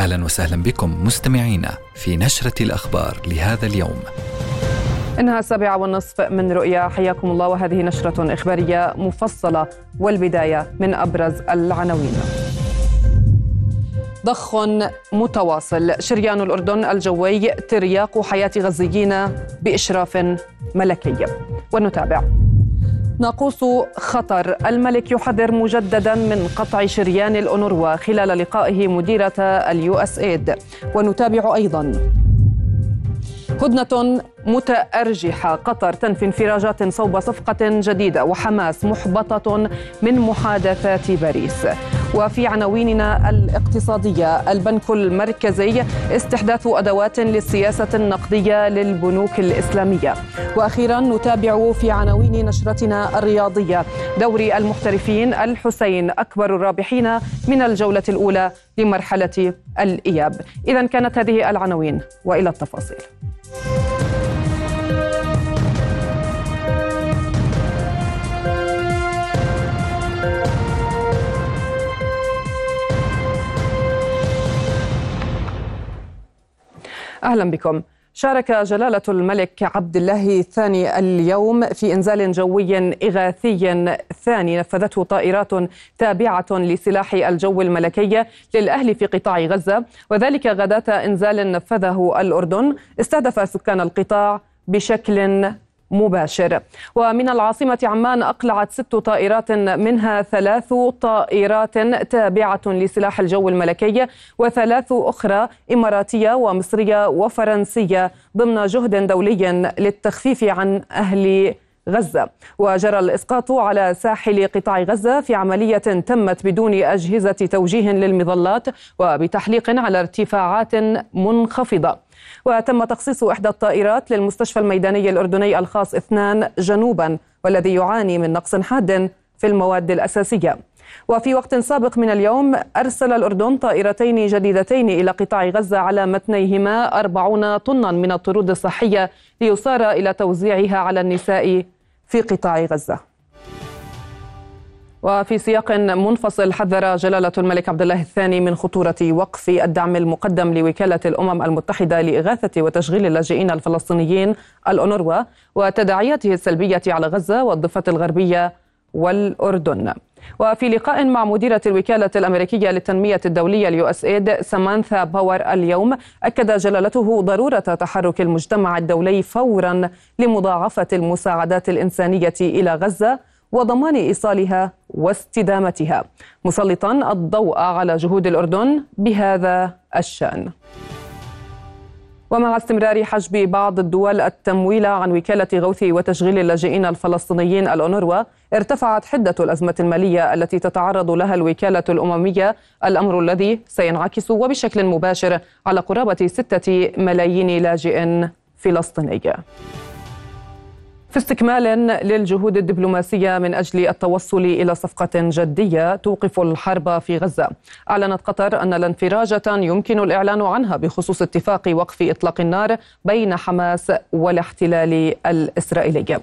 أهلا وسهلا بكم مستمعينا في نشرة الأخبار لهذا اليوم. إنها السابعة والنصف من رؤيا. حياكم الله. وهذه نشرة إخبارية مفصلة والبداية من أبرز العناوين. ضخ متواصل. شريان الأردن الجوي ترياق حياة غزيين بإشراف ملكي. ونتابع. ناقوس خطر. الملك يحذر مجددا من قطع شريان الأونروا خلال لقائه مديرة ال USAID. ونتابع أيضا. هدنة متأرجحة قطر تنفي انفراجات صوب صفقة جديدة وحماس محبطة من محادثات باريس. وفي عناويننا الاقتصادية البنك المركزي استحداث أدوات للسياسة النقدية للبنوك الإسلامية. وأخيرا نتابع في عناوين نشرتنا الرياضية. دوري المحترفين الحسين أكبر الرابحين من الجولة الأولى لمرحلة الإياب. إذا كانت هذه العناوين وإلى التفاصيل. أهلا بكم. شارك جلالة الملك عبد الله الثاني اليوم في إنزال جوي إغاثي ثاني نفذته طائرات تابعة لسلاح الجو الملكي للأهل في قطاع غزة وذلك غداة إنزال نفذه الأردن استهدف سكان القطاع بشكل مباشر. ومن العاصمة عمان أقلعت ست طائرات منها ثلاث طائرات تابعة لسلاح الجو الملكي وثلاث أخرى إماراتية ومصرية وفرنسية ضمن جهد دولي للتخفيف عن أهل غزة. وجرى الإسقاط على ساحل قطاع غزة في عملية تمت بدون أجهزة توجيه للمظلات وبتحليق على ارتفاعات منخفضة. وتم تخصيص إحدى الطائرات للمستشفى الميداني الأردني الخاص اثنان جنوبا والذي يعاني من نقص حاد في المواد الأساسية. وفي وقت سابق من اليوم أرسل الأردن طائرتين جديدتين إلى قطاع غزة على متنيهما أربعون طنا من الطرود الصحية ليصار إلى توزيعها على النساء في قطاع غزة. وفي سياق منفصل حذر جلالة الملك عبد الله الثاني من خطورة وقف الدعم المقدم لوكالة الأمم المتحدة لإغاثة وتشغيل اللاجئين الفلسطينيين الأونروا وتداعياته السلبية على غزة والضفة الغربية والأردن. وفي لقاء مع مديرة الوكالة الأمريكية للتنمية الدولية ال USAID سامانثا باور اليوم أكد جلالته ضرورة تحرك المجتمع الدولي فورا لمضاعفة المساعدات الإنسانية إلى غزة وضمان إيصالها واستدامتها. مسلطا الضوء على جهود الأردن بهذا الشأن. ومع استمرار حجب بعض الدول التمويل عن وكالة غوث وتشغيل اللاجئين الفلسطينيين الأونروا ارتفعت حدة الأزمة المالية التي تتعرض لها الوكالة الأممية. الأمر الذي سينعكس وبشكل مباشر على قرابة ستة ملايين لاجئ فلسطيني. في استكمال للجهود الدبلوماسية من أجل التوصل إلى صفقة جدية توقف الحرب في غزة. أعلنت قطر أن الانفراجة يمكن الإعلان عنها بخصوص اتفاق وقف إطلاق النار بين حماس والاحتلال الإسرائيلي.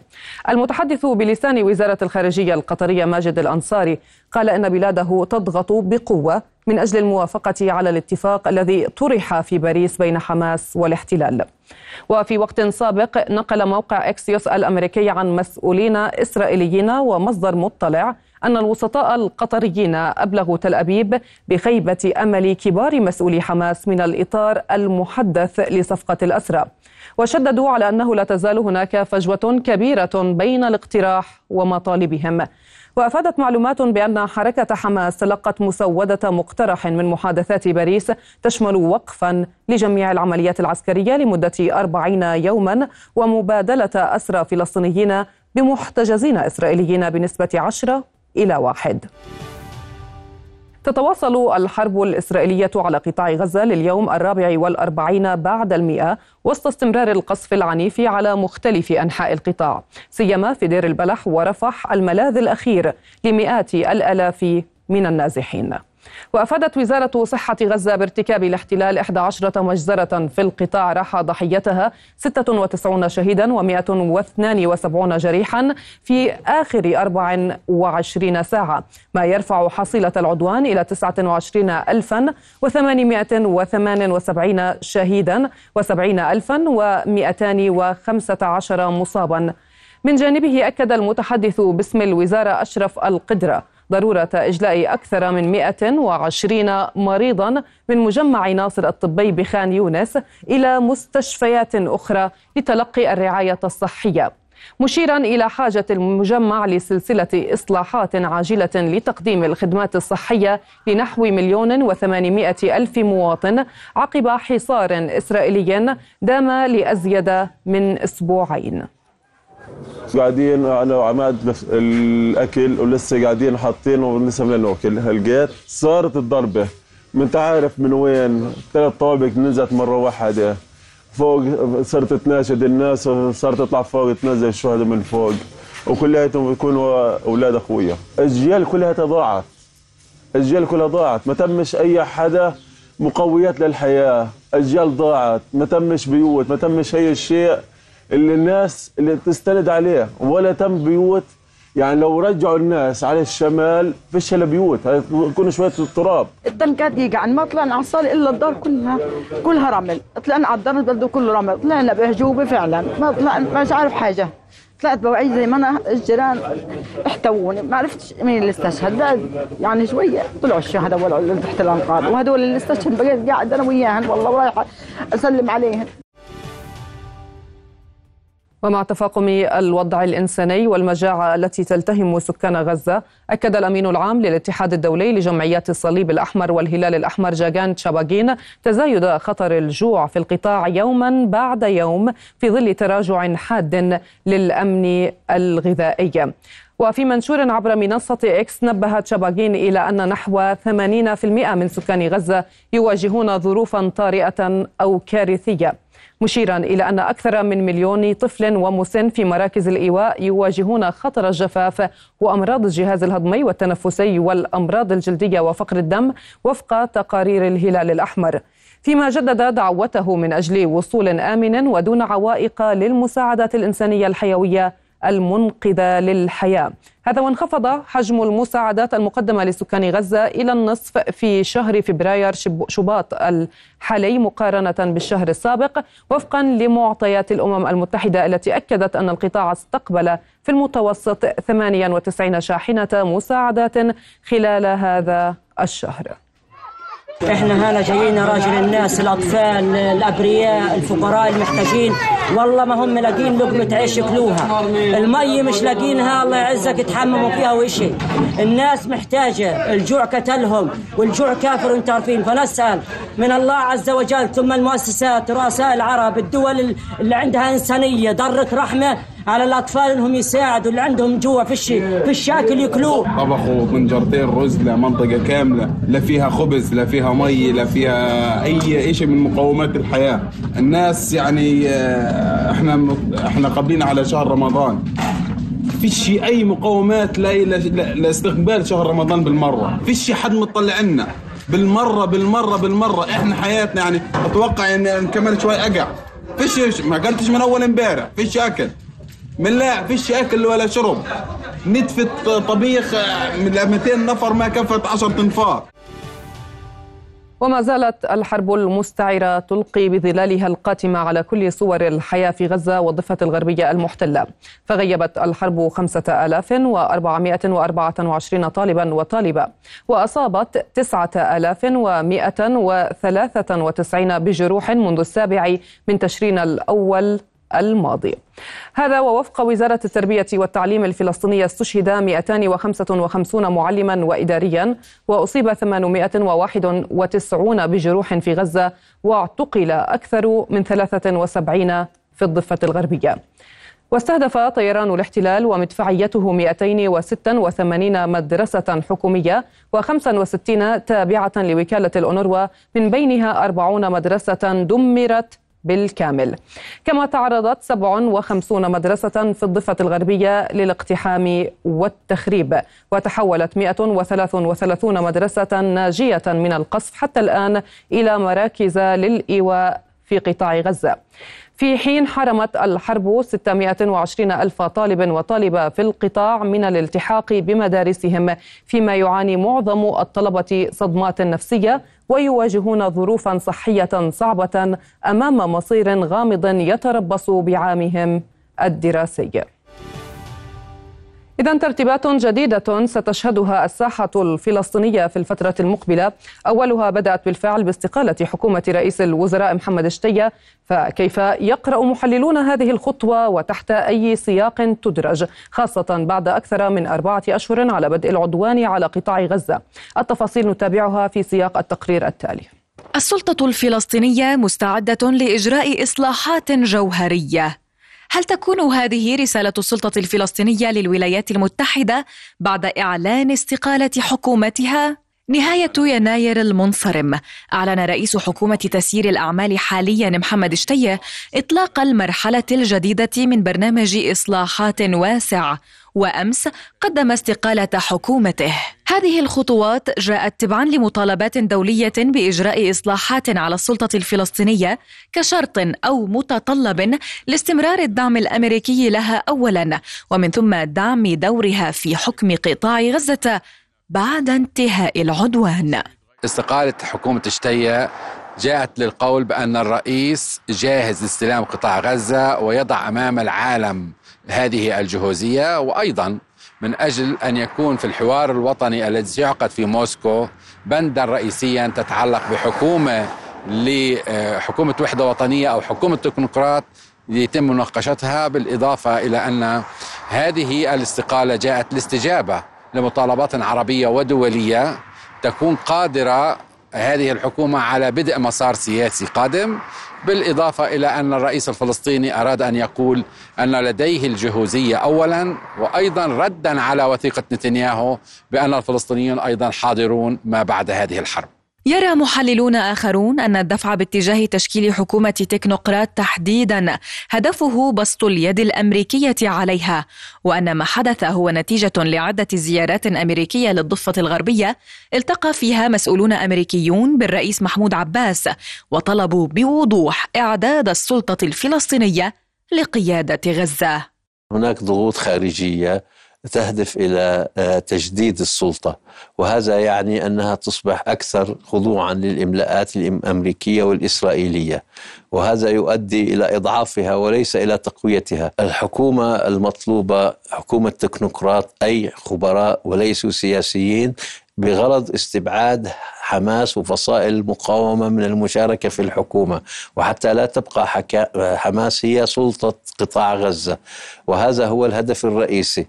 المتحدث بلسان وزارة الخارجية القطرية ماجد الأنصاري قال إن بلاده تضغط بقوة من أجل الموافقة على الاتفاق الذي طرح في باريس بين حماس والاحتلال. وفي وقت سابق نقل موقع إكسيوس الأمريكي عن مسؤولين إسرائيليين ومصدر مطلع أن الوسطاء القطريين أبلغوا تل أبيب بخيبة أمل كبار مسؤولي حماس من الإطار المحدث لصفقة الأسرى. وشددوا على أنه لا تزال هناك فجوة كبيرة بين الاقتراح ومطالبهم. وأفادت معلومات بأن حركة حماس تلقت مسودة مقترح من محادثات باريس تشمل وقفا لجميع العمليات العسكرية لمدة أربعين يوما ومبادلة أسرى فلسطينيين بمحتجزين إسرائيليين بنسبة عشرة إلى واحد. تتواصل الحرب الإسرائيلية على قطاع غزة لليوم الرابع والأربعين بعد المئة وسط استمرار القصف العنيف على مختلف أنحاء القطاع سيما في دير البلح ورفح الملاذ الأخير لمئات الآلاف من النازحين. وأفادت وزارة صحة غزة بارتكاب الاحتلال 11 مجزرة في القطاع راح ضحيتها 96 شهيدا و172 جريحا في آخر 24 ساعة ما يرفع حصيلة العدوان إلى 29878 شهيدا و70215 مصابا. من جانبه أكد المتحدث باسم الوزارة أشرف القدرة ضرورة إجلاء أكثر من 120 مريضا من مجمع ناصر الطبي بخان يونس إلى مستشفيات أخرى لتلقي الرعاية الصحية. مشيرا إلى حاجة المجمع لسلسلة إصلاحات عاجلة لتقديم الخدمات الصحية لنحو مليون وثمانمائة ألف مواطن عقب حصار إسرائيلي دام لأزيد من أسبوعين. قاعدين على عماد الأكل ولسه قاعدين حاطينه ولسه بدنا ناكل هلقيت صارت الضربة. ما انت عارف من وين؟ ثلاث طوابق نزلت مرة واحدة. فوق صرت تناشد الناس وصارت تطلع فوق تنزل الشهداء من فوق. وكلياتهم بيكونوا أولاد أخويا. الاجيال كلها ضاعت الاجيال كلها ضاعت. ما تمش أي حدا مقويات للحياة. اجيال ضاعت. ما تمش بيوت. ما تمش أي شيء. اللي الناس اللي تستند عليه ولا تم بيوت يعني لو رجعوا الناس على الشمال فيش إلا بيوت يكون شوية التراب الدم قاعد يقع ما طلعنا على الصاله إلا الدار كلها كلها رمل. طلعنا على الدار البلد كله رمل طلعنا بهجوبه فعلا. ما طلعنا مش عارف حاجة. طلعت بوعي زي ما أنا الجيران احتووني. ما عرفتش مين اللي استشهد. يعني شوية طلعوا الشهداء ولا تحت الأنقاض. وهذول اللي استشهد بقيت قاعد أنا وياهن والله رايحة أسلم عليهن. ومع تفاقم الوضع الإنساني والمجاعة التي تلتهم سكان غزة أكد الأمين العام للاتحاد الدولي لجمعيات الصليب الأحمر والهلال الأحمر جاغان تشاباغين تزايد خطر الجوع في القطاع يوما بعد يوم في ظل تراجع حاد للأمن الغذائي. وفي منشور عبر منصة إكس نبهت شباغين إلى أن نحو 80% من سكان غزة يواجهون ظروفا طارئة أو كارثية. مشيرا إلى أن أكثر من مليون طفل ومسن في مراكز الإيواء يواجهون خطر الجفاف وأمراض الجهاز الهضمي والتنفسي والأمراض الجلدية وفقر الدم وفق تقارير الهلال الأحمر. فيما جدد دعوته من أجل وصول آمن ودون عوائق للمساعدات الإنسانية الحيوية المنقذة للحياة. هذا وانخفض حجم المساعدات المقدمة لسكان غزة إلى النصف في شهر فبراير. شباط الحالي مقارنة بالشهر السابق وفقا لمعطيات الأمم المتحدة التي أكدت أن القطاع استقبل في المتوسط 98 شاحنة مساعدات خلال هذا الشهر. إحنا هنا جايين راجل الناس الأطفال الأبرياء الفقراء المحتاجين. والله ما هم لاقين لقمة عيش ياكلوها. المي مش لاقينها الله يعزك يتحمموا فيها وشي الناس محتاجة الجوع قتلهم والجوع كافر أنتم عارفين. فنسال من الله عز وجل ثم المؤسسات رؤساء العرب الدول اللي عندها إنسانية ضرت رحمة. على الأطفال انهم يساعدوا اللي عندهم جوع في الشيء في الشاكل يأكلوه. طبخوا منجرتين رز لمنطقه كاملة لا فيها خبز لا فيها مي لا فيها أي شيء من مقومات الحياة. الناس يعني آه، إحنا إحنا قابلين على شهر رمضان. فيش أي مقومات لاستقبال شهر رمضان بالمرة. فيش حد مطلع لنا. بالمرة بالمرة بالمرة. إحنا حياتنا يعني أتوقع ان كمان شوي أقع. فيش ما قلتش من أول امبارح. فيش أكل. من لا فيش أكل ولا شرب. نتفة طبيخ من 200 نفر ما كفت 10 تنفار وما زالت الحرب المستعرة تلقي بظلالها القاتمة على كل صور الحياة في غزة والضفة الغربية المحتلة. فغيبت الحرب 5424 طالبا وطالبة وأصابت 9193 بجروح منذ السابع من تشرين الأول. الماضي. هذا ووفق وزارة التربية والتعليم الفلسطينية استشهد 255 معلما وإداريا وأصيب 891 بجروح في غزة واعتقل أكثر من 73 في الضفة الغربية. واستهدف طيران الاحتلال ومدفعيته 286 مدرسة حكومية و65 تابعة لوكالة الأونروا من بينها 40 مدرسة دمرت بالكامل. كما تعرضت 57 مدرسة في الضفة الغربية للاقتحام والتخريب وتحولت 133 مدرسة ناجية من القصف حتى الآن إلى مراكز للإيواء في قطاع غزة. في حين حرمت الحرب 620 ألف طالب وطالبة في القطاع من الالتحاق بمدارسهم فيما يعاني معظم الطلبة صدمات نفسية ويواجهون ظروفا صحية صعبة أمام مصير غامض يتربص بعامهم الدراسي. إذا ترتيبات جديدة ستشهدها الساحة الفلسطينية في الفترة المقبلة. أولها بدأت بالفعل باستقالة حكومة رئيس الوزراء محمد شتية فكيف يقرأ محللون هذه الخطوة وتحت أي سياق تدرج؟ خاصة بعد أكثر من أربعة أشهر على بدء العدوان على قطاع غزة. التفاصيل نتابعها في سياق التقرير التالي. السلطة الفلسطينية مستعدة لإجراء إصلاحات جوهرية. هل تكون هذه رسالة السلطة الفلسطينية للولايات المتحدة بعد إعلان استقالة حكومتها؟ نهاية يناير المنصرم أعلن رئيس حكومة تسيير الأعمال حاليا محمد شتية إطلاق المرحلة الجديدة من برنامج إصلاحات واسع وأمس قدم استقالة حكومته. هذه الخطوات جاءت تبعا لمطالبات دولية بإجراء إصلاحات على السلطة الفلسطينية كشرط أو متطلب لاستمرار الدعم الأمريكي لها اولا ومن ثم دعم دورها في حكم قطاع غزة بعد انتهاء العدوان. استقالة حكومة شتيه جاءت للقول بأن الرئيس جاهز لاستلام قطاع غزة ويضع أمام العالم هذه الجهوزية وأيضا من أجل أن يكون في الحوار الوطني الذي سيعقد في موسكو بندا رئيسيا تتعلق بحكومة لحكومه وحدة وطنية أو حكومة تكنوقراط يتم مناقشتها بالإضافة إلى أن هذه الاستقالة جاءت لاستجابة لمطالبات عربية ودولية تكون قادرة هذه الحكومة على بدء مسار سياسي قادم. بالإضافة إلى أن الرئيس الفلسطيني أراد أن يقول أن لديه الجهوزية أولا وأيضا ردا على وثيقة نتنياهو بأن الفلسطينيون أيضا حاضرون ما بعد هذه الحرب. يرى محللون آخرون أن الدفع باتجاه تشكيل حكومة تكنوقراط تحديدا هدفه بسط اليد الأمريكية عليها وأن ما حدث هو نتيجة لعدة زيارات أمريكية للضفة الغربية التقى فيها مسؤولون أمريكيون بالرئيس محمود عباس وطلبوا بوضوح إعداد السلطة الفلسطينية لقيادة غزة. هناك ضغوط خارجية تهدف إلى آه، تجديد السلطة. وهذا يعني أنها تصبح أكثر خضوعا للإملاءات الأمريكية والإسرائيلية. وهذا يؤدي إلى إضعافها وليس إلى تقويتها. الحكومة المطلوبة حكومة تكنوقراط أي خبراء وليسوا سياسيين بغرض استبعاد حماس وفصائل المقاومة من المشاركة في الحكومة وحتى لا تبقى حماس هي سلطة قطاع غزة وهذا هو الهدف الرئيسي.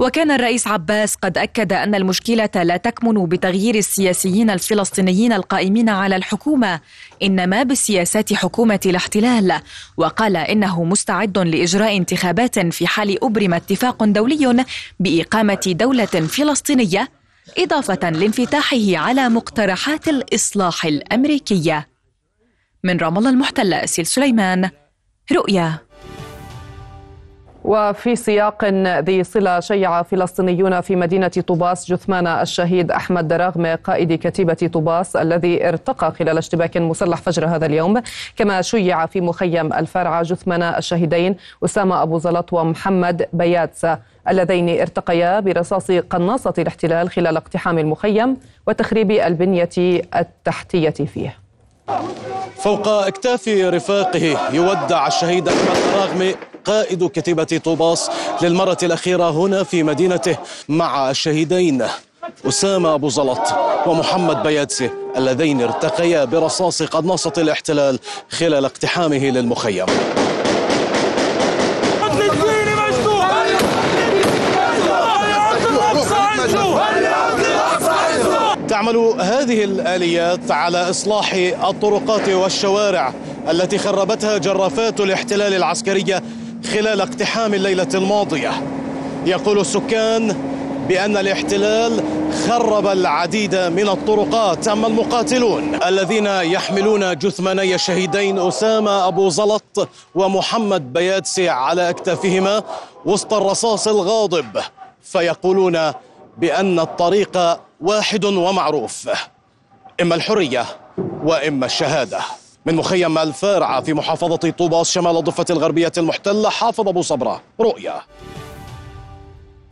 وكان الرئيس عباس قد أكد أن المشكلة لا تكمن بتغيير السياسيين الفلسطينيين القائمين على الحكومة إنما بسياسات حكومة الاحتلال وقال إنه مستعد لإجراء انتخابات في حال أبرم اتفاق دولي بإقامة دولة فلسطينية إضافة لانفتاحه على مقترحات الإصلاح الأمريكية. من رام الله المحتلة أسيل سليمان رؤيا. وفي سياق ذي صلة شيع فلسطينيون في مدينة طوباس جثمان الشهيد أحمد دراغمة قائد كتيبة طوباس الذي ارتقى خلال اشتباك مسلح فجر هذا اليوم كما شيع في مخيم الفرعة جثمان الشهيدين أسامة أبو زلط ومحمد بياتسا. اللذين ارتقيا برصاص قناصة الاحتلال خلال اقتحام المخيم وتخريب البنية التحتية فيه. فوق اكتاف رفاقه يودع الشهيد أحمد راغمي قائد كتيبة طوباس للمرة الأخيرة هنا في مدينته مع الشهيدين أسامة أبو زلط ومحمد بيادسي اللذين ارتقيا برصاص قناصة الاحتلال خلال اقتحامه للمخيم. تعمل هذه الآليات على إصلاح الطرقات والشوارع التي خربتها جرافات الاحتلال العسكرية خلال اقتحام الليلة الماضية. يقول السكان بأن الاحتلال خرب العديد من الطرقات. أما المقاتلون الذين يحملون جثماني الشهيدين أسامة أبو زلط ومحمد بياتسي على أكتافهما وسط الرصاص الغاضب فيقولون بأن الطريق واحد ومعروف إما الحرية وإما الشهادة. من مخيم الفارعة في محافظة طوباس شمال الضفة الغربية المحتلة حافظ أبو صبرة رؤيا.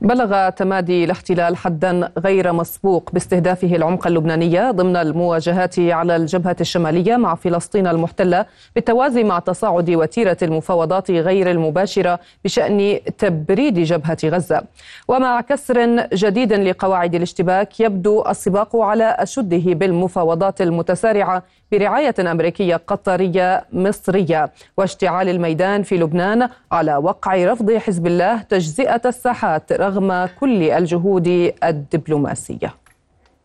بلغ تمادي الاحتلال حدا غير مسبوق باستهدافه العمق اللبنانية ضمن المواجهات على الجبهة الشمالية مع فلسطين المحتلة بالتوازي مع تصاعد وتيرة المفاوضات غير المباشرة بشأن تبريد جبهة غزة. ومع كسر جديد لقواعد الاشتباك يبدو السباق على أشده بالمفاوضات المتسارعة برعاية أمريكية قطرية مصرية. واشتعال الميدان في لبنان على وقع رفض حزب الله تجزئة الساحات رغم كل الجهود الدبلوماسية.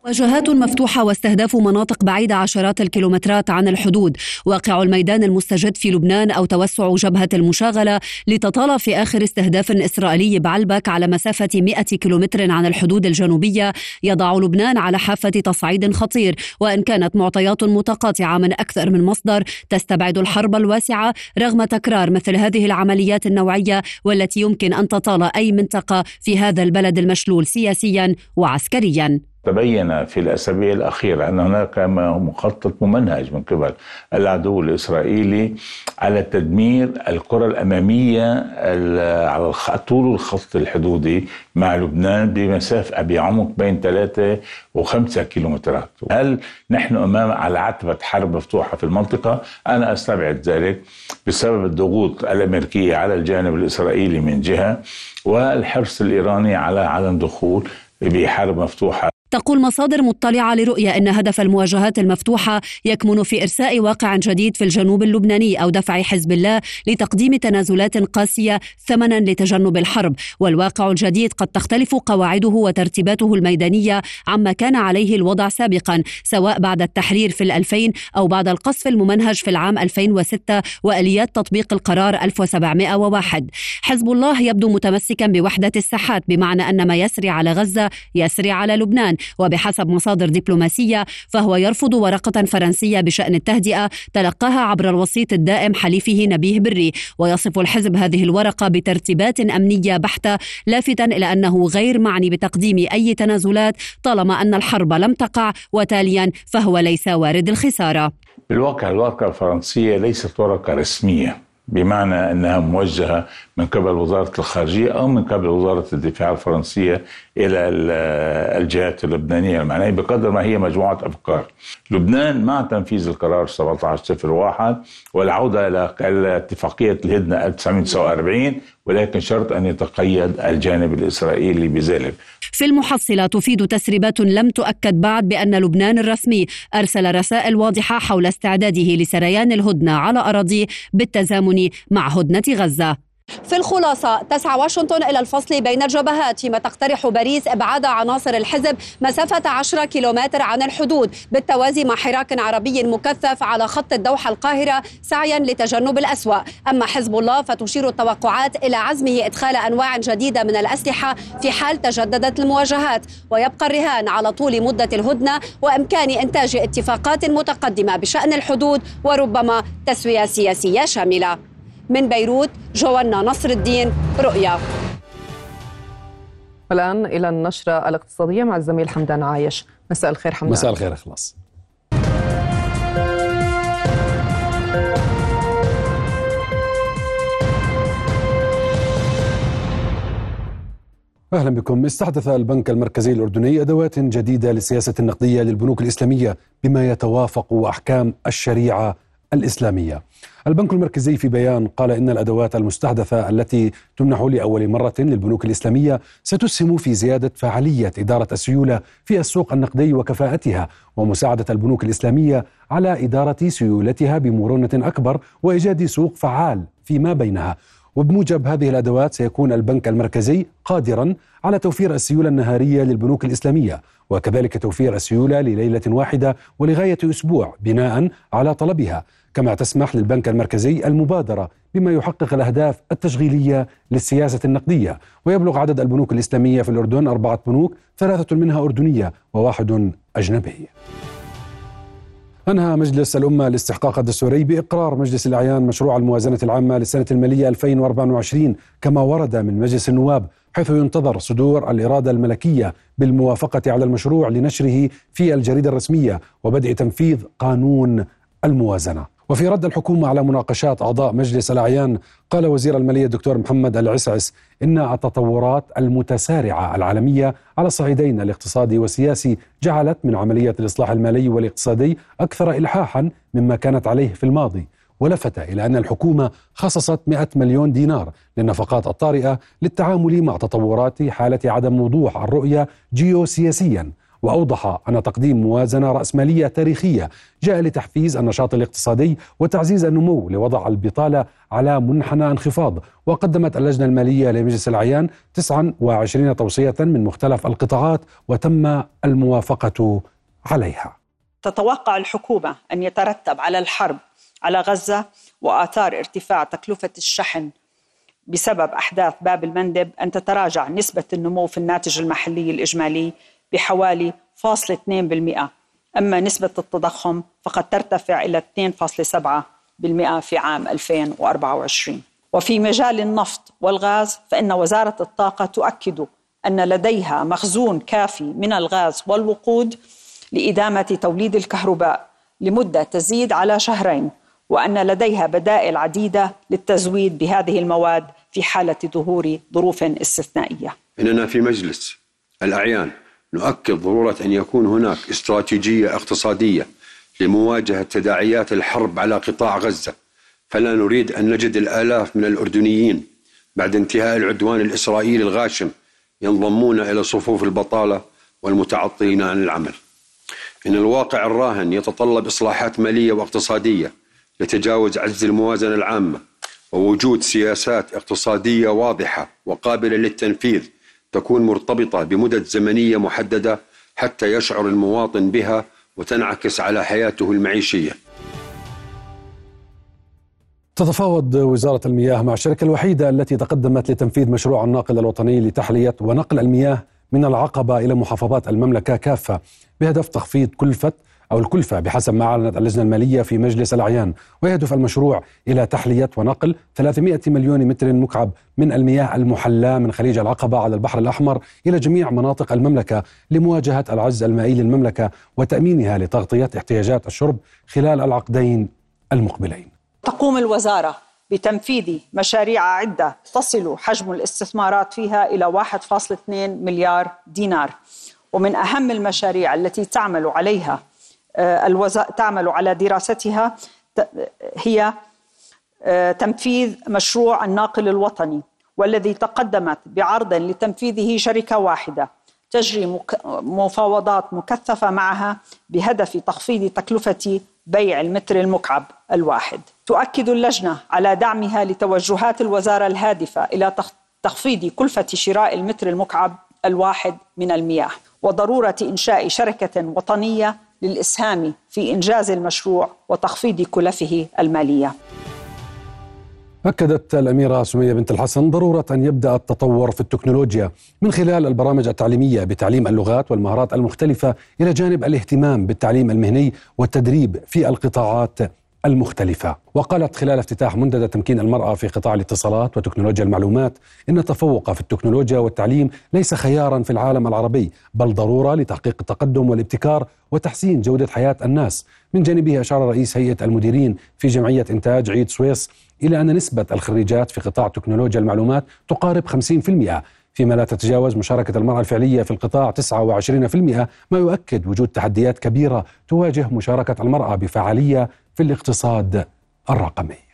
واجهات مفتوحة واستهداف مناطق بعيدة عشرات الكيلومترات عن الحدود. واقع الميدان المستجد في لبنان أو توسع جبهة المشاغلة لتطال في آخر استهداف إسرائيلي بعلبك على مسافة 100 كيلومتر عن الحدود الجنوبية. يضع لبنان على حافة تصعيد خطير. وإن كانت معطيات متقاطعة من أكثر من مصدر تستبعد الحرب الواسعة رغم تكرار مثل هذه العمليات النوعية والتي يمكن أن تطال أي منطقة في هذا البلد المشلول سياسيا وعسكريا. تبين في الأسابيع الأخيرة أن هناك مخطط ممنهج من قبل العدو الإسرائيلي على تدمير الكرة الأمامية على طول الخط الحدودي مع لبنان بمسافة بعمق بين ثلاثة وخمسة كيلومترات هل نحن أمام على عتبة حرب مفتوحة في المنطقة؟ أنا أستبعد ذلك بسبب الضغوط الأمريكية على الجانب الإسرائيلي من جهة والحرص الإيراني على عدم دخول بحرب مفتوحة تقول مصادر مطلعة لرؤية أن هدف المواجهات المفتوحة يكمن في إرساء واقع جديد في الجنوب اللبناني أو دفع حزب الله لتقديم تنازلات قاسية ثمنا لتجنب الحرب. والواقع الجديد قد تختلف قواعده وترتيباته الميدانية عما كان عليه الوضع سابقا سواء بعد التحرير في الألفين أو بعد القصف الممنهج في العام 2006 وآليات تطبيق القرار 1701 حزب الله يبدو متمسكا بوحدة الساحات بمعنى أن ما يسري على غزة يسري على لبنان. وبحسب مصادر دبلوماسية فهو يرفض ورقة فرنسية بشأن التهدئة تلقاها عبر الوسيط الدائم حليفه نبيه بري ويصف الحزب هذه الورقة بترتيبات أمنية بحتة لافتا إلى أنه غير معني بتقديم أي تنازلات طالما أن الحرب لم تقع وتاليا فهو ليس وارد الخسارة. بالواقع الورقة الفرنسية ليست ورقة رسمية بمعنى أنها موجهة من قبل وزارة الخارجية أو من قبل وزارة الدفاع الفرنسية إلى الجهات اللبنانية المعنيه بقدر ما هي مجموعة أفكار. لبنان مع تنفيذ القرار 1701 والعودة إلى اتفاقية الهدنة 1949 ولكن شرط أن يتقيد الجانب الإسرائيلي بذلك. في المحصلة تفيد تسريبات لم تؤكد بعد بأن لبنان الرسمي أرسل رسائل واضحة حول استعداده لسريان الهدنة على أراضيه بالتزامن مع هدنة غزة. في الخلاصة تسعى واشنطن إلى الفصل بين الجبهات فيما تقترح باريس إبعاد عناصر الحزب مسافة 10 كيلومتر عن الحدود. بالتوازي مع حراك عربي مكثف على خط الدوحة القاهرة سعيا لتجنب الأسوأ. أما حزب الله فتشير التوقعات إلى عزمه إدخال أنواع جديدة من الأسلحة في حال تجددت المواجهات. ويبقى الرهان على طول مدة الهدنة وإمكان إنتاج اتفاقات متقدمة بشأن الحدود وربما تسوية سياسية شاملة. من بيروت جوانا نصر الدين رؤيا. والآن إلى النشرة الاقتصادية مع الزميل حمدان عايش. مساء الخير حمدان. مساء الخير إخلاص. أهلا بكم. استحدث البنك المركزي الأردني أدوات جديدة للسياسة النقدية للبنوك الإسلامية بما يتوافق أحكام الشريعة الإسلامية. البنك المركزي في بيان قال إن الأدوات المستحدثة التي تمنح لأول مرة للبنوك الإسلامية ستسهم في زيادة فعالية إدارة السيولة في السوق النقدي وكفاءتها ومساعدة البنوك الإسلامية على إدارة سيولتها بمرونة أكبر وإيجاد سوق فعال فيما بينها. وبموجب هذه الأدوات سيكون البنك المركزي قادرا على توفير السيولة النهارية للبنوك الإسلامية وكذلك توفير السيولة لليلة واحدة ولغاية أسبوع بناء على طلبها كما تسمح للبنك المركزي المبادرة بما يحقق الأهداف التشغيلية للسياسة النقدية. ويبلغ عدد البنوك الإسلامية في الأردن أربعة بنوك ثلاثة منها أردنية وواحد أجنبي. أنهى مجلس الأمة الاستحقاق الدستوري بإقرار مجلس الأعيان مشروع الموازنة العامة للسنة المالية 2024 كما ورد من مجلس النواب حيث ينتظر صدور الإرادة الملكية بالموافقة على المشروع لنشره في الجريدة الرسمية وبدء تنفيذ قانون الموازنة. وفي رد الحكومة على مناقشات أعضاء مجلس الأعيان قال وزير المالية الدكتور محمد العسعس إن التطورات المتسارعة العالمية على الصعيدين الاقتصادي والسياسي جعلت من عملية الإصلاح المالي والاقتصادي أكثر إلحاحا مما كانت عليه في الماضي. ولفت إلى أن الحكومة خصصت 100 مليون دينار للنفقات الطارئة للتعامل مع تطورات حالة عدم وضوح الرؤية جيوسياسيا. وأوضح أن تقديم موازنة رأسمالية تاريخية جاء لتحفيز النشاط الاقتصادي وتعزيز النمو لوضع البطالة على منحنى انخفاض وقدمت اللجنة المالية لمجلس العيان 29 توصية من مختلف القطاعات وتم الموافقة عليها. تتوقع الحكومة أن يترتب على الحرب على غزة وآثار ارتفاع تكلفة الشحن بسبب أحداث باب المندب أن تتراجع نسبة النمو في الناتج المحلي الإجمالي بحوالي 0.2% أما نسبة التضخم فقد ترتفع إلى 2.7% في عام 2024 وفي مجال النفط والغاز فإن وزارة الطاقة تؤكد أن لديها مخزون كافي من الغاز والوقود لإدامة توليد الكهرباء لمدة تزيد على شهرين وأن لديها بدائل عديدة للتزويد بهذه المواد في حالة ظهور ظروف استثنائية. إننا في مجلس الأعيان نؤكد ضرورة أن يكون هناك استراتيجية اقتصادية لمواجهة تداعيات الحرب على قطاع غزة فلا نريد أن نجد الآلاف من الأردنيين بعد انتهاء العدوان الإسرائيلي الغاشم ينضمون إلى صفوف البطالة والمتعطلين عن العمل. إن الواقع الراهن يتطلب إصلاحات مالية واقتصادية لتجاوز عجز الموازنة العامة ووجود سياسات اقتصادية واضحة وقابلة للتنفيذ تكون مرتبطة بمدد زمنية محددة حتى يشعر المواطن بها وتنعكس على حياته المعيشية. تتفاوض وزارة المياه مع الشركة الوحيدة التي تقدمت لتنفيذ مشروع الناقل الوطني لتحلية ونقل المياه من العقبة إلى محافظات المملكة كافة بهدف تخفيض كلفة أو الكلفة بحسب ما أعلنت اللجنة المالية في مجلس الأعيان. ويهدف المشروع إلى تحلية ونقل 300 مليون متر مكعب من المياه المحلاة من خليج العقبة على البحر الأحمر إلى جميع مناطق المملكة لمواجهة العجز المائي للمملكة وتأمينها لتغطية احتياجات الشرب خلال العقدين المقبلين. تقوم الوزارة بتنفيذ مشاريع عدة تصل حجم الاستثمارات فيها إلى 1.2 مليار دينار. ومن أهم المشاريع التي تعمل عليها آه، الوزا... تعمل على دراستها هي آه، تنفيذ مشروع الناقل الوطني والذي تقدمت بعرض لتنفيذه شركة واحدة تجري مفاوضات مكثفة معها بهدف تخفيض تكلفة بيع المتر المكعب الواحد. تؤكد اللجنة على دعمها لتوجهات الوزارة الهادفة إلى تخفيض كلفة شراء المتر المكعب الواحد من المياه وضرورة إنشاء شركة وطنية للإسهام في إنجاز المشروع وتخفيض كلفه المالية. أكدت الأميرة سمية بنت الحسن ضرورة أن يبدأ التطور في التكنولوجيا من خلال البرامج التعليمية بتعليم اللغات والمهارات المختلفة إلى جانب الاهتمام بالتعليم المهني والتدريب في القطاعات المختلفة. وقالت خلال افتتاح منتدى تمكين المرأة في قطاع الاتصالات وتكنولوجيا المعلومات إن التفوق في التكنولوجيا والتعليم ليس خيارا في العالم العربي بل ضرورة لتحقيق التقدم والابتكار وتحسين جودة حياة الناس. من جانبه أشار رئيس هيئة المديرين في جمعية إنتاج عيد سويس إلى أن نسبة الخريجات في قطاع تكنولوجيا المعلومات تقارب 50% فيما لا تتجاوز مشاركة المرأة الفعلية في القطاع 29% ما يؤكد وجود تحديات كبيرة تواجه مشاركة المرأة بفعالية في الاقتصاد الرقمي.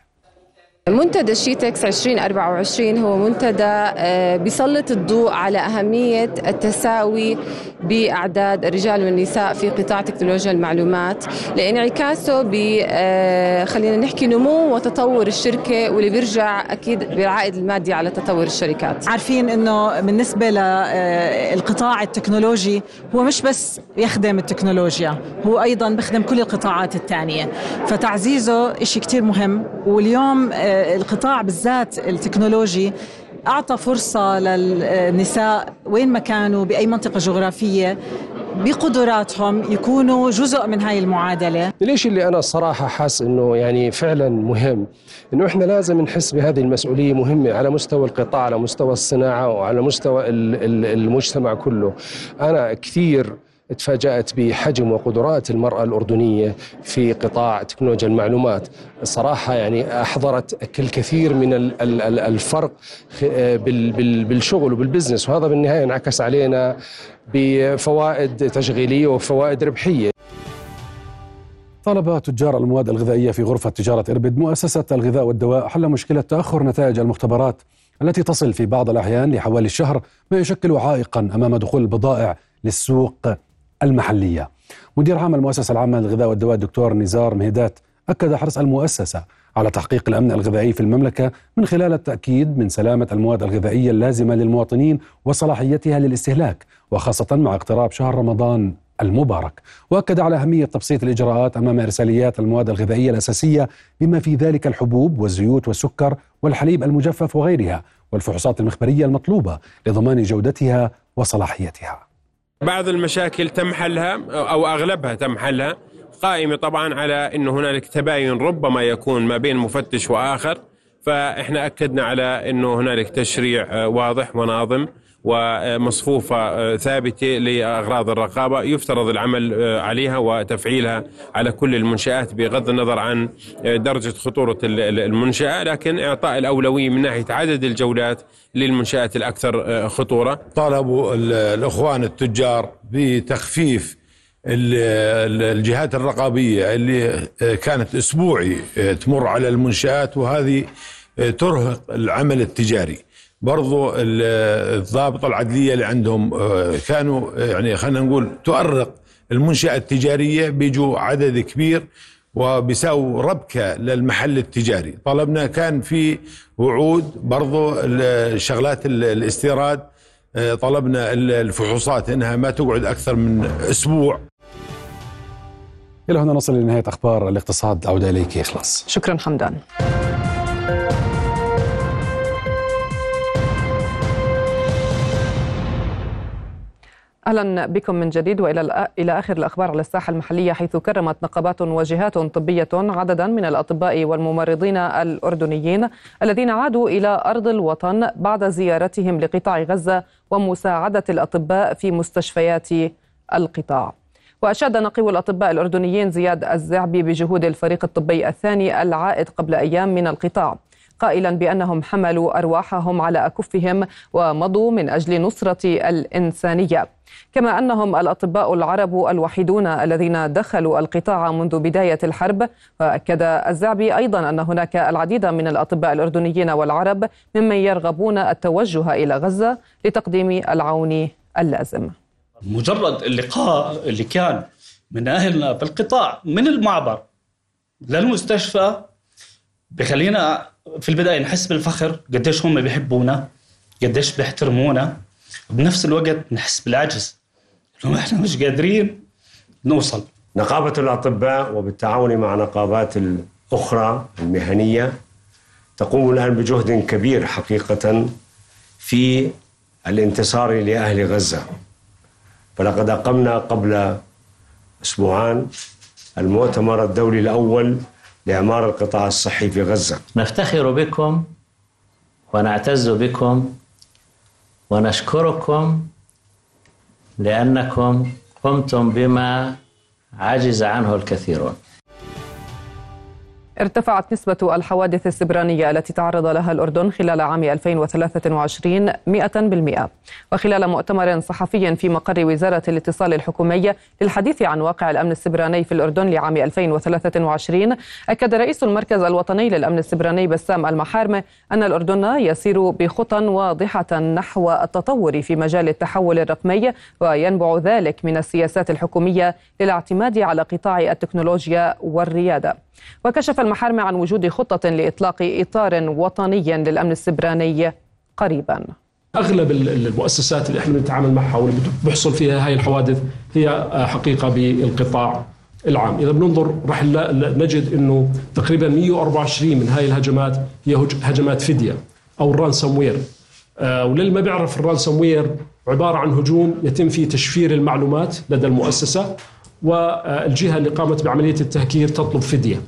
منتدى شيتكس 2024 هو منتدى آه، بيسلط الضوء على أهمية التساوي بأعداد الرجال والنساء في قطاع تكنولوجيا المعلومات لإنعكاسه ب آه، خلينا نحكي نمو وتطور الشركة واللي بيرجع أكيد بالعائد المادي على تطور الشركات. عارفين إنه بالنسبة للقطاع التكنولوجي هو مش بس يخدم التكنولوجيا هو أيضا بيخدم كل القطاعات الثانية فتعزيزه شيء كتير مهم واليوم آه، القطاع بالذات التكنولوجي أعطى فرصة للنساء وين ما كانوا بأي منطقة جغرافية بقدراتهم يكونوا جزء من هاي المعادلة. الشيء اللي أنا الصراحه حاس إنه يعني فعلا مهم؟ إنه إحنا لازم نحس بهذه المسؤولية مهمة على مستوى القطاع على مستوى الصناعة وعلى مستوى ال- ال- المجتمع كله. أنا كثير تفاجأت بحجم وقدرات المرأة الأردنية في قطاع تكنولوجيا المعلومات. الصراحة يعني أحضرت الكثير من ال- ال- ال- الفرق بالشغل وبالبزنس وهذا بالنهاية انعكس علينا بفوائد تشغيلية وفوائد ربحية. طالب تجار المواد الغذائية في غرفة تجارة إربد مؤسسة الغذاء والدواء حل مشكلة تأخر نتائج المختبرات التي تصل في بعض الأحيان لحوالي الشهر ما يشكل عائقا أمام دخول البضائع للسوق. المحلية مدير عام المؤسسة العامة للغذاء والدواء الدكتور نزار مهدات أكد حرص المؤسسة على تحقيق الأمن الغذائي في المملكة من خلال التأكيد من سلامة المواد الغذائية اللازمة للمواطنين وصلاحيتها للاستهلاك وخاصة مع اقتراب شهر رمضان المبارك وأكد على أهمية تبسيط الإجراءات أمام إرساليات المواد الغذائية الأساسية بما في ذلك الحبوب والزيوت والسكر والحليب المجفف وغيرها والفحوصات المخبرية المطلوبة لضمان جودتها وصلاحيتها. بعض المشاكل تم حلها أو أغلبها تم حلها قائمة طبعا على إنه هنالك تباين ربما يكون ما بين مفتش وآخر فإحنا أكدنا على إنه هنالك تشريع آه، واضح وناظم. ومصفوفة آه، ثابتة لأغراض الرقابة. يفترض العمل آه، عليها وتفعيلها على كل المنشآت بغض النظر عن آه، درجة خطورة ال- ال- المنشأة لكن إعطاء الأولوية من ناحية عدد الجولات للمنشآت الأكثر خطورة. طالبوا ال- الإخوان التجار بتخفيف ال- ال- الجهات الرقابية اللي كانت أسبوعي تمر على المنشآت وهذه ترهق العمل التجاري. برضو ال- الضابطه العدلية اللي عندهم كانوا يعني خلينا نقول تؤرق المنشأة التجارية بيجوا عدد كبير وبيساووا ربكة للمحل التجاري طلبنا كان في وعود برضو ال- شغلات ال- الاستيراد آه، طلبنا ال- الفحوصات إنها ما تقعد أكثر من أسبوع إلى هنا نصل لنهاية أخبار الاقتصاد عودة إليك إخلاص. شكرا حمدان. أهلا بكم من جديد وإلى إلى آخر الأخبار على الساحة المحلية حيث كرمت نقابات وجهات طبية عددا من الأطباء والممرضين الأردنيين الذين عادوا إلى أرض الوطن بعد زيارتهم لقطاع غزة ومساعدة الأطباء في مستشفيات القطاع. وأشاد نقيب الأطباء الأردنيين زياد الزعبي بجهود الفريق الطبي الثاني العائد قبل أيام من القطاع قائلا بأنهم حملوا أرواحهم على أكفهم ومضوا من أجل نصرة الإنسانية. كما أنهم الأطباء العرب الوحيدون الذين دخلوا القطاع منذ بداية الحرب. وأكد الزعبي أيضا أن هناك العديد من الأطباء الأردنيين والعرب ممن يرغبون التوجه إلى غزة لتقديم العون اللازم. مجرد اللقاء اللي كان من أهلنا بالقطاع من المعبر للمستشفى بخلينا في البداية نحس بالفخر قديش هم بيحبونا قديش بيحترمونا. وبنفس الوقت نحس بالعجز انه إحنا مش قادرين نوصل. نقابة الأطباء وبالتعاون مع نقابات الأخرى المهنية تقوم الآن بجهد كبير حقيقة في الانتصار لأهل غزة. فلقد أقمنا قبل أسبوعان المؤتمر الدولي الأول لإعمار القطاع الصحي في غزة. نفتخر بكم ونعتز بكم ونشكركم لأنكم قمتم بما عجز عنه الكثيرون. ارتفعت نسبة الحوادث السبرانية التي تعرض لها الأردن خلال عام 2023 100% وخلال مؤتمر صحفي في مقر وزارة الاتصال الحكومية للحديث عن واقع الأمن السبراني في الأردن لعام 2023 أكد رئيس المركز الوطني للأمن السبراني بسام المحارمة أن الأردن يسير بخطى واضحة نحو التطور في مجال التحول الرقمي وينبع ذلك من السياسات الحكومية للاعتماد على قطاع التكنولوجيا والريادة. وكشف المحارمة عن وجود خطة لإطلاق إطار وطني للأمن السبراني قريبا. أغلب المؤسسات اللي إحنا بنتعامل معها واللي بيحصل فيها هاي الحوادث هي حقيقة بالقطاع العام. إذا بننظر راح نجد إنه تقريبا 124 من هاي الهجمات هي هجمات فدية أو ال ransomware آه وللي ما بيعرف ال ransomware عبارة عن هجوم يتم فيه تشفير المعلومات لدى المؤسسة والجهة اللي قامت بعملية التهكير تطلب فدية.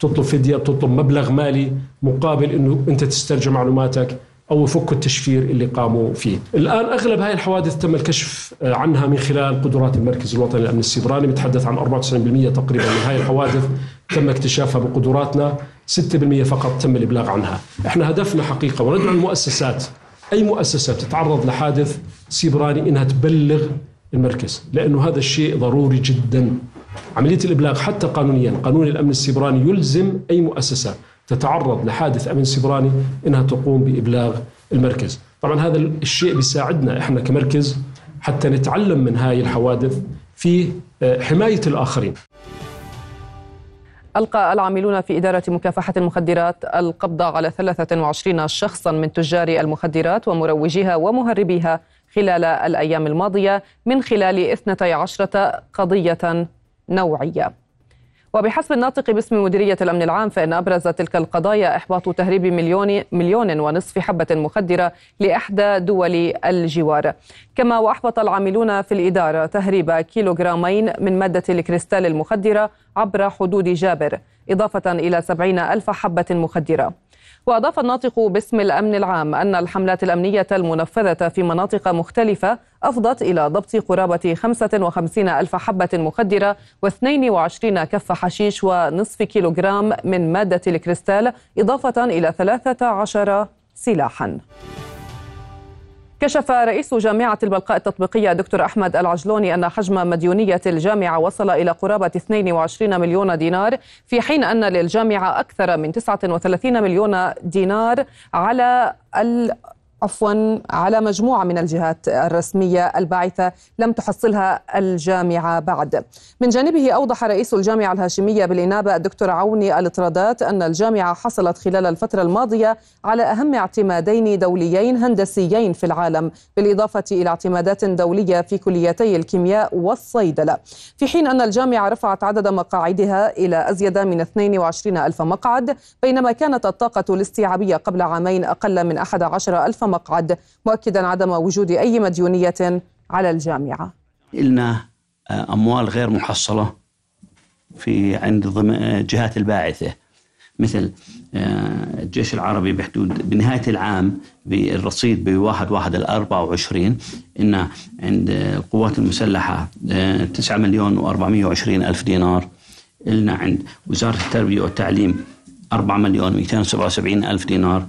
تطلب فدية بتطلب مبلغ مالي مقابل إنه أنت تسترجع معلوماتك أو يفكوا التشفير اللي قاموا فيه. الآن أغلب هاي الحوادث تم الكشف عنها من خلال قدرات المركز الوطني للأمن السيبراني بنتحدث عن 94% تقريبا من هاي الحوادث تم اكتشافها بقدراتنا 6% فقط تم الإبلاغ عنها. إحنا هدفنا حقيقة وندعو المؤسسات أي مؤسسة تتعرض لحادث سيبراني إنها تبلغ المركز لأنه هذا الشيء ضروري جدا. عملية الإبلاغ حتى قانونيا قانون الأمن السيبراني يلزم أي مؤسسة تتعرض لحادث أمن سيبراني إنها تقوم بإبلاغ المركز. طبعا هذا الشيء بيساعدنا إحنا كمركز حتى نتعلم من هاي الحوادث في حماية الآخرين. ألقى العاملون في إدارة مكافحة المخدرات القبض على 23 شخصا من تجار المخدرات ومروجيها ومهربيها خلال الأيام الماضية من خلال 12 قضية. نوعية. وبحسب الناطق باسم مديرية الأمن العام فإن أبرز تلك القضايا إحباط تهريب مليون, مليون ونصف حبة مخدرة لإحدى دول الجوار. كما وأحبط العاملون في الإدارة تهريب كيلوغرامين من مادة الكريستال المخدرة عبر حدود جابر إضافة إلى سبعين ألف حبة مخدرة. وأضاف الناطق باسم الأمن العام أن الحملات الأمنية المنفذة في مناطق مختلفة أفضت إلى ضبط قرابة 55 ألف حبة مخدرة و22 كف حشيش ونصف كيلوغرام من مادة الكريستال إضافة إلى 13 سلاحاً. كشف رئيس جامعة البلقاء التطبيقية دكتور أحمد العجلوني أن حجم مديونية الجامعة وصل إلى قرابة 22 مليون دينار في حين أن للجامعة أكثر من 39 مليون دينار على عفوا على مجموعة من الجهات الرسمية الباعثة لم تحصلها الجامعة بعد. من جانبه أوضح رئيس الجامعة الهاشمية بالإنابة الدكتور عوني الإطرادات أن الجامعة حصلت خلال الفترة الماضية على أهم اعتمادين دوليين هندسيين في العالم بالإضافة إلى اعتمادات دولية في كليتي الكيمياء والصيدلة. في حين أن الجامعة رفعت عدد مقاعدها إلى أزيد من 22 ألف مقعد بينما كانت الطاقة الاستيعابية قبل عامين أقل من 11 ألف مقعد مؤكدا عدم وجود أي مديونية على الجامعة. لنا أموال غير محصلة في عند جهات الباعثة. مثل الجيش العربي بحدود بنهاية العام بالرصيد بواحد واحد الأربعة وعشرين إن عند القوات المسلحة 9 مليون وأربعمائة وعشرين ألف دينار. إلنا عند وزارة التربية والتعليم 4 مليون و277 ألف دينار.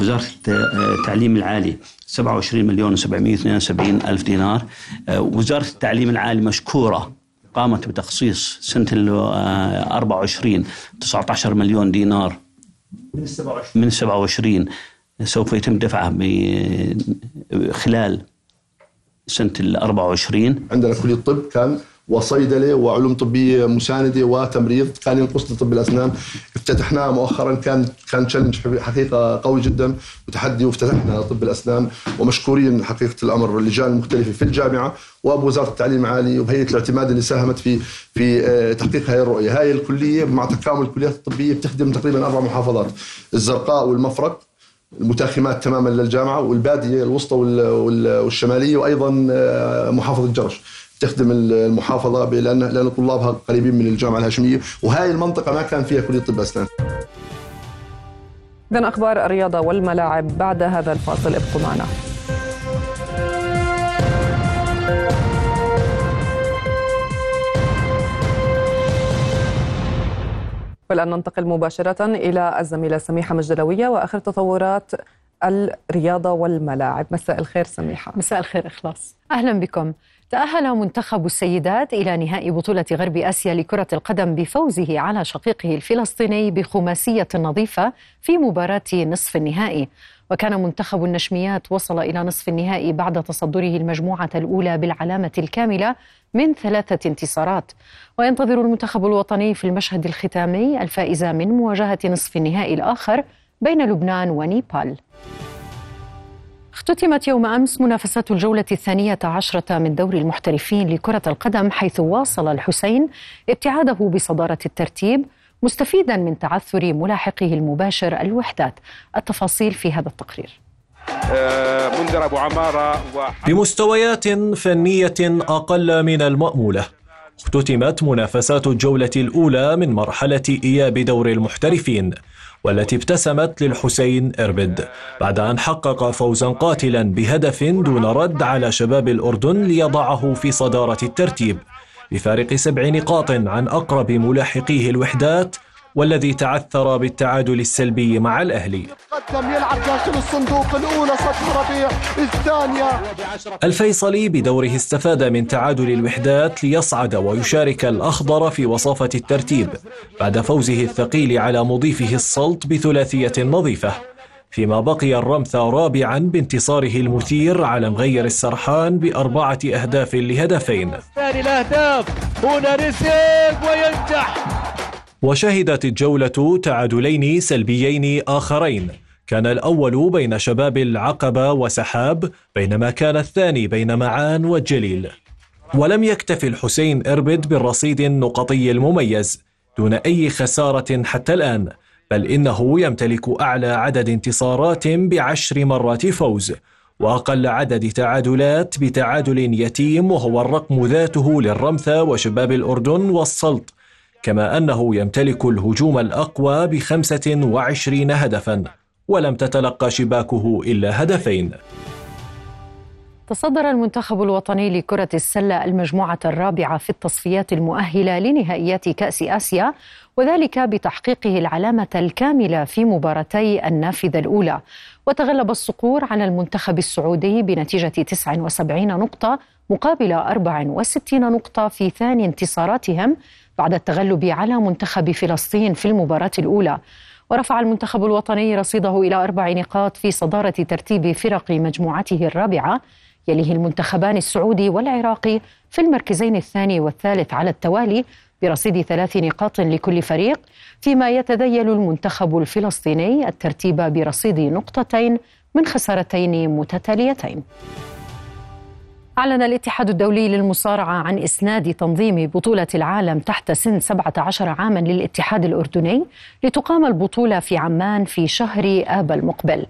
وزارة التعليم العالي 27 مليون و772 ألف دينار. وزارة التعليم العالي مشكورة قامت بتخصيص سنة ال 24 19 مليون دينار. من 27 من 27 سوف يتم دفعها خلال سنة ال 24 عندنا كلية الطب كان وصيدله وعلوم طبية مساندة وتمريض. كان ينقصنا طب الأسنان. افتتحناه مؤخرا. كان كان تشالنج حقيقة قوي جدا. وتحدي وافتتحنا طب الأسنان. ومشكورين حقيقة الأمر. اللجان المختلفه في الجامعة وبوزاره التعليم العالي وبهيئه الاعتماد اللي ساهمت في في تحقيق هذه الرؤية، هاي الكلية مع تكامل الكليات الطبية بتخدم تقريبا أربع محافظات. الزرقاء والمفرق المتاخمات تماما للجامعة والبادية الوسطى والشمالية وأيضا محافظة جرش. تخدم المحافظة لأن لأن طلابها قريبين من الجامعة الهاشمية. وهاي المنطقة ما كان فيها كلية طب أسنان. اذا أخبار الرياضة والملاعب بعد هذا الفاصل. ابقوا معنا. والآن ننتقل مباشرة إلى الزميلة سميحة مجدلوية وآخر تطورات الرياضة والملاعب. مساء الخير سميحة. مساء الخير إخلاص. أهلا بكم. تأهل منتخب السيدات إلى نهائي بطولة غرب آسيا لكرة القدم بفوزه على شقيقه الفلسطيني بخماسية نظيفة في مباراة نصف النهائي. وكان منتخب النشميات وصل إلى نصف النهائي بعد تصدره المجموعة الأولى بالعلامة الكاملة من ثلاثة انتصارات. وينتظر المنتخب الوطني في المشهد الختامي الفائز من مواجهة نصف النهائي الآخر بين لبنان ونيبال. اختتمت يوم أمس منافسات الجولة الثانية عشرة من دوري المحترفين لكرة القدم حيث واصل الحسين ابتعاده بصدارة الترتيب مستفيدا من تعثر ملاحقه المباشر الوحدات. التفاصيل في هذا التقرير. آه، منذر أبو عمارة بمستويات فنية أقل من المأمولة اختتمت منافسات الجولة الأولى من مرحلة إياب دور المحترفين. والتي ابتسمت للحسين إربد بعد أن حقق فوزا قاتلا بهدف دون رد على شباب الأردن ليضعه في صدارة الترتيب بفارق سبع نقاط عن أقرب ملاحقيه الوحدات والذي تعثر بالتعادل السلبي مع الأهلي. قدم يلعب داخل الصندوق الأولى ربيع الثانية. الفيصلي بدوره استفاد من تعادل الوحدات ليصعد ويشارك الأخضر في وصافة الترتيب بعد فوزه الثقيل على مضيفه السلط بثلاثية نظيفة. فيما بقي الرمث رابعا بانتصاره المثير على مغير السرحان بأربعة أهداف لهدفين. ثاني الأهداف هنا ريسيف وينجح. وشهدت الجولة تعادلين سلبيين آخرين. كان الأول بين شباب العقبة وسحاب بينما كان الثاني بين معان والجليل ولم يكتف الحسين إربد بالرصيد النقطي المميز دون أي خسارة حتى الآن بل إنه يمتلك أعلى عدد انتصارات بعشر مرات فوز وأقل عدد تعادلات بتعادل يتيم وهو الرقم ذاته للرمثة وشباب الأردن والسلط. كما أنه يمتلك الهجوم الأقوى بخمسة وعشرين هدفا ولم تتلقى شباكه إلا هدفين. تصدر المنتخب الوطني لكرة السلة المجموعة الرابعة في التصفيات المؤهلة لنهائيات كأس آسيا وذلك بتحقيقه العلامة الكاملة في مباراتي النافذة الأولى. وتغلب الصقور على المنتخب السعودي بنتيجة 79 نقطة مقابل 64 نقطة في ثاني انتصاراتهم بعد التغلب على منتخب فلسطين في المباراة الأولى. ورفع المنتخب الوطني رصيده إلى أربع نقاط في صدارة ترتيب فرق مجموعته الرابعة يليه المنتخبان السعودي والعراقي في المركزين الثاني والثالث على التوالي برصيد ثلاث نقاط لكل فريق فيما يتذيل المنتخب الفلسطيني الترتيب برصيد نقطتين من خسارتين متتاليتين. أعلن الاتحاد الدولي للمصارعة عن إسناد تنظيم بطولة العالم تحت سن 17 عاما للاتحاد الأردني لتقام البطولة في عمان في شهر آب المقبل.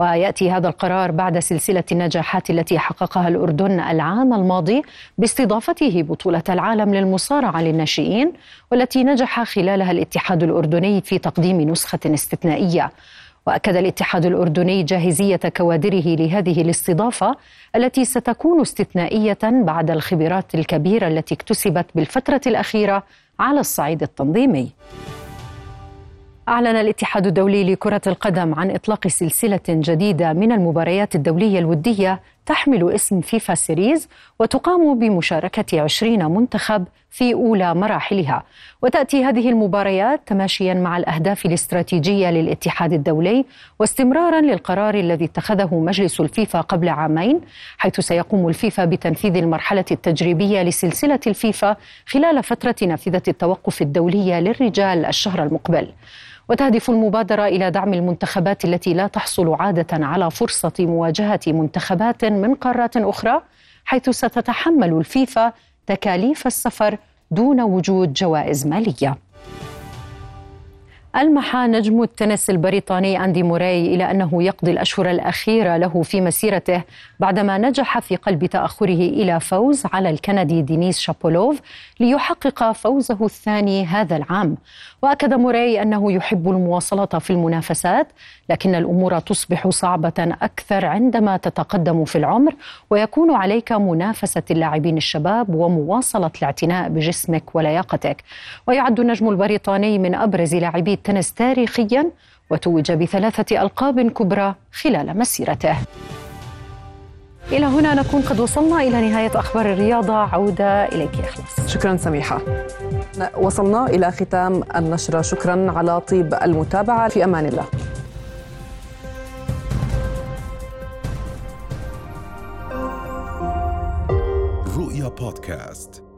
ويأتي هذا القرار بعد سلسلة النجاحات التي حققها الأردن العام الماضي باستضافته بطولة العالم للمصارعة للناشئين والتي نجح خلالها الاتحاد الأردني في تقديم نسخة استثنائية. وأكد الاتحاد الأردني جاهزية كوادره لهذه الاستضافة التي ستكون استثنائية بعد الخبرات الكبيرة التي اكتسبت بالفترة الأخيرة على الصعيد التنظيمي. أعلن الاتحاد الدولي لكرة القدم عن إطلاق سلسلة جديدة من المباريات الدولية الودية تحمل اسم FIFA Series وتقام بمشاركة 20 منتخب في أولى مراحلها. وتأتي هذه المباريات تماشيا مع الأهداف الاستراتيجية للاتحاد الدولي واستمرارا للقرار الذي اتخذه مجلس الفيفا قبل عامين حيث سيقوم الفيفا بتنفيذ المرحلة التجريبية لسلسلة الفيفا خلال فترة نافذة التوقف الدولية للرجال الشهر المقبل. وتهدف المبادرة إلى دعم المنتخبات التي لا تحصل عادة على فرصة مواجهة منتخبات من قارات أخرى حيث ستتحمل الفيفا تكاليف السفر دون وجود جوائز مالية. ألمح نجم التنس البريطاني أندي موراي إلى أنه يقضي الأشهر الأخيرة له في مسيرته بعدما نجح في قلب تأخره إلى فوز على الكندي دينيس شابولوف ليحقق فوزه الثاني هذا العام. وأكد موراي أنه يحب المواصلة في المنافسات لكن الأمور تصبح صعبة أكثر عندما تتقدم في العمر ويكون عليك منافسة اللاعبين الشباب ومواصلة الاعتناء بجسمك ولياقتك. ويعد النجم البريطاني من أبرز لاعبي التنس تاريخيا وتوج بثلاثة ألقاب كبرى خلال مسيرته. إلى هنا نكون قد وصلنا إلى نهاية أخبار الرياضة. عودة إليك إخلاص. شكرا سميحة. وصلنا إلى ختام النشرة. شكرا على طيب المتابعة. في أمان الله. رؤيا بودكاست.